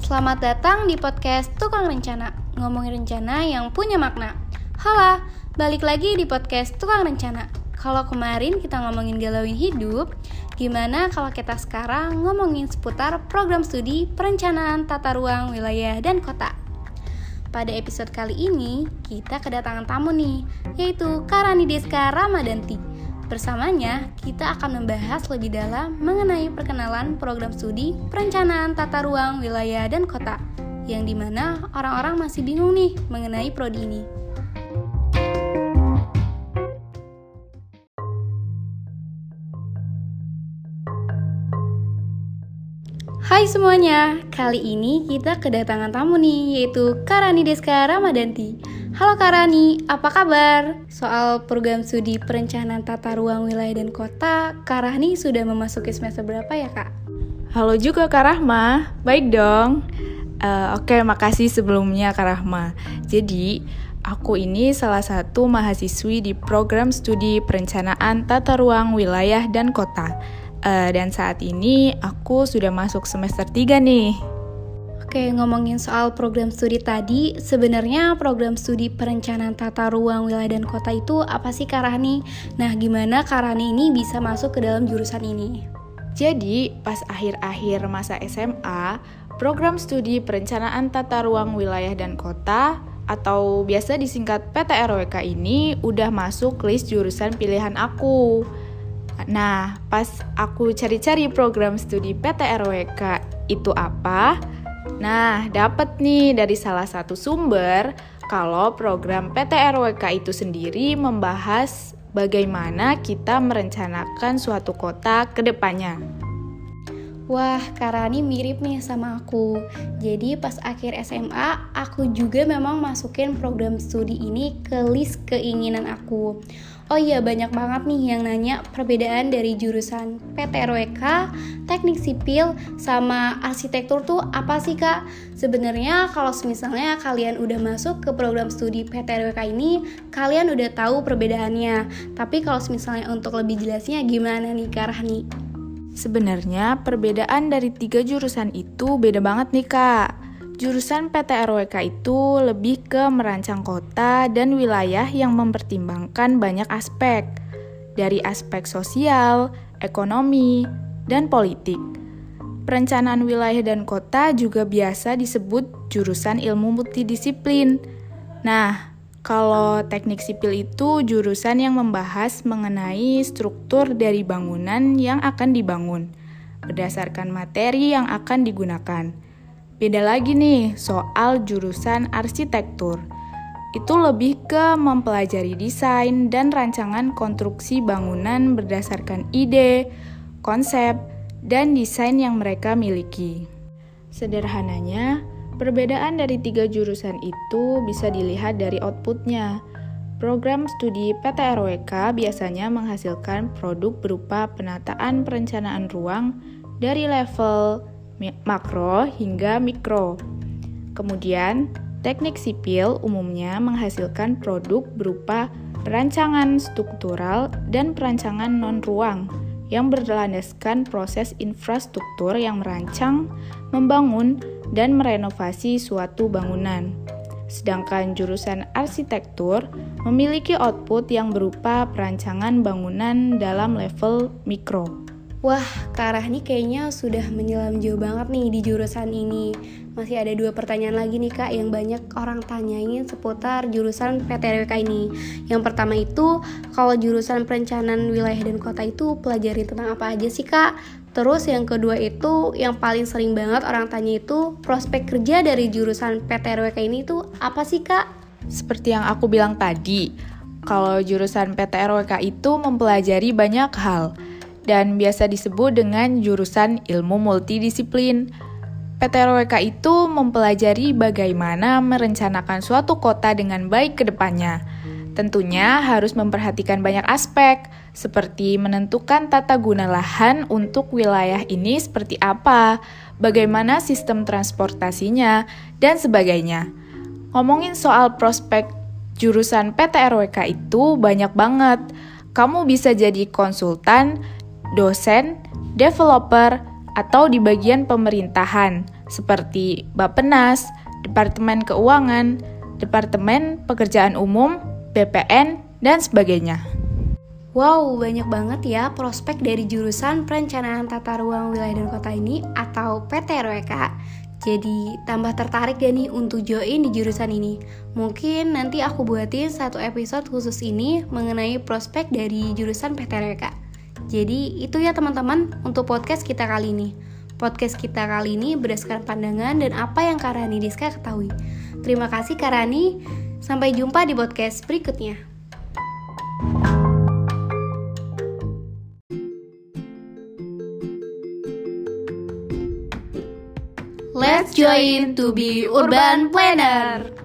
Selamat datang di podcast Tukang Rencana Ngomongin rencana yang punya makna. Halo, balik lagi di podcast Tukang Rencana. Kalau kemarin kita ngomongin galauin hidup Gimana kalau kita sekarang ngomongin seputar program studi perencanaan tata ruang wilayah dan kota? Pada episode kali ini, kita kedatangan tamu nih, yaitu Karani Deska Ramadanti Bersamanya, kita akan membahas lebih dalam mengenai perkenalan program studi perencanaan tata ruang wilayah dan kota, yang di mana orang-orang masih bingung nih mengenai prodi ini. Hai semuanya, kali ini kita kedatangan tamu nih, yaitu Karani Deska Ramadanti. Halo Karani, apa kabar? Soal program studi perencanaan tata ruang wilayah dan kota, Karani sudah memasuki semester berapa ya kak? Halo juga Kak Rahma, baik dong. Uh, Oke, okay, makasih sebelumnya Kak Rahma. Jadi, aku ini salah satu mahasiswi di program studi perencanaan tata ruang wilayah dan kota Uh, dan saat ini aku sudah masuk semester 3 nih. Oke, ngomongin soal program studi tadi, sebenarnya program studi perencanaan tata ruang wilayah dan kota itu apa sih Karani? Nah, gimana Karani ini bisa masuk ke dalam jurusan ini? Jadi, pas akhir-akhir masa SMA, program studi perencanaan tata ruang wilayah dan kota atau biasa disingkat PTRWK ini udah masuk list jurusan pilihan aku. Nah, pas aku cari-cari program studi PTRWK itu apa? Nah, dapat nih dari salah satu sumber kalau program PTRWK itu sendiri membahas bagaimana kita merencanakan suatu kota ke depannya. Wah, Karani mirip nih sama aku. Jadi pas akhir SMA, aku juga memang masukin program studi ini ke list keinginan aku. Oh iya, banyak banget nih yang nanya perbedaan dari jurusan PTRWK, teknik sipil, sama arsitektur tuh apa sih kak? Sebenarnya kalau misalnya kalian udah masuk ke program studi PTRWK ini, kalian udah tahu perbedaannya. Tapi kalau misalnya untuk lebih jelasnya gimana nih Kak Rahni? Sebenarnya perbedaan dari tiga jurusan itu beda banget nih kak. Jurusan PTRWK itu lebih ke merancang kota dan wilayah yang mempertimbangkan banyak aspek, dari aspek sosial, ekonomi, dan politik. Perencanaan wilayah dan kota juga biasa disebut jurusan ilmu multidisiplin. Nah, kalau teknik sipil itu jurusan yang membahas mengenai struktur dari bangunan yang akan dibangun berdasarkan materi yang akan digunakan. Beda lagi nih soal jurusan arsitektur. Itu lebih ke mempelajari desain dan rancangan konstruksi bangunan berdasarkan ide, konsep, dan desain yang mereka miliki. Sederhananya, perbedaan dari tiga jurusan itu bisa dilihat dari outputnya. Program studi PTRWK biasanya menghasilkan produk berupa penataan perencanaan ruang dari level makro hingga mikro. Kemudian, teknik sipil umumnya menghasilkan produk berupa perancangan struktural dan perancangan non-ruang yang berlandaskan proses infrastruktur yang merancang, membangun, dan merenovasi suatu bangunan. Sedangkan jurusan arsitektur memiliki output yang berupa perancangan bangunan dalam level mikro. Wah, Kak Rahni kayaknya sudah menyelam jauh banget nih di jurusan ini. Masih ada dua pertanyaan lagi nih Kak yang banyak orang tanyain seputar jurusan PTRWK ini. Yang pertama itu, kalau jurusan perencanaan wilayah dan kota itu pelajari tentang apa aja sih Kak? Terus yang kedua itu, yang paling sering banget orang tanya itu, prospek kerja dari jurusan PTRWK ini itu apa sih Kak? Seperti yang aku bilang tadi, kalau jurusan PTRWK itu mempelajari banyak hal, dan biasa disebut dengan jurusan ilmu multidisiplin. PTRWK itu mempelajari bagaimana merencanakan suatu kota dengan baik ke depannya. Tentunya harus memperhatikan banyak aspek, seperti menentukan tata guna lahan untuk wilayah ini seperti apa, bagaimana sistem transportasinya, dan sebagainya. Ngomongin soal prospek jurusan PTRWK itu banyak banget. Kamu bisa jadi konsultan, dosen, developer, atau di bagian pemerintahan, seperti Bappenas, Departemen Keuangan, Departemen Pekerjaan Umum, BPN, dan sebagainya. Wow, banyak banget ya prospek dari jurusan Perencanaan Tata Ruang Wilayah dan Kota ini atau PTRWK. Jadi tambah tertarik gak nih untuk join di jurusan ini? Mungkin nanti aku buatin satu episode khusus ini mengenai prospek dari jurusan PTRWK. Jadi itu ya teman-teman untuk podcast kita kali ini. Podcast kita kali ini berdasarkan pandangan dan apa yang Karani Diska ketahui. Terima kasih Karani. Sampai jumpa di podcast berikutnya. Let's join to be urban planner.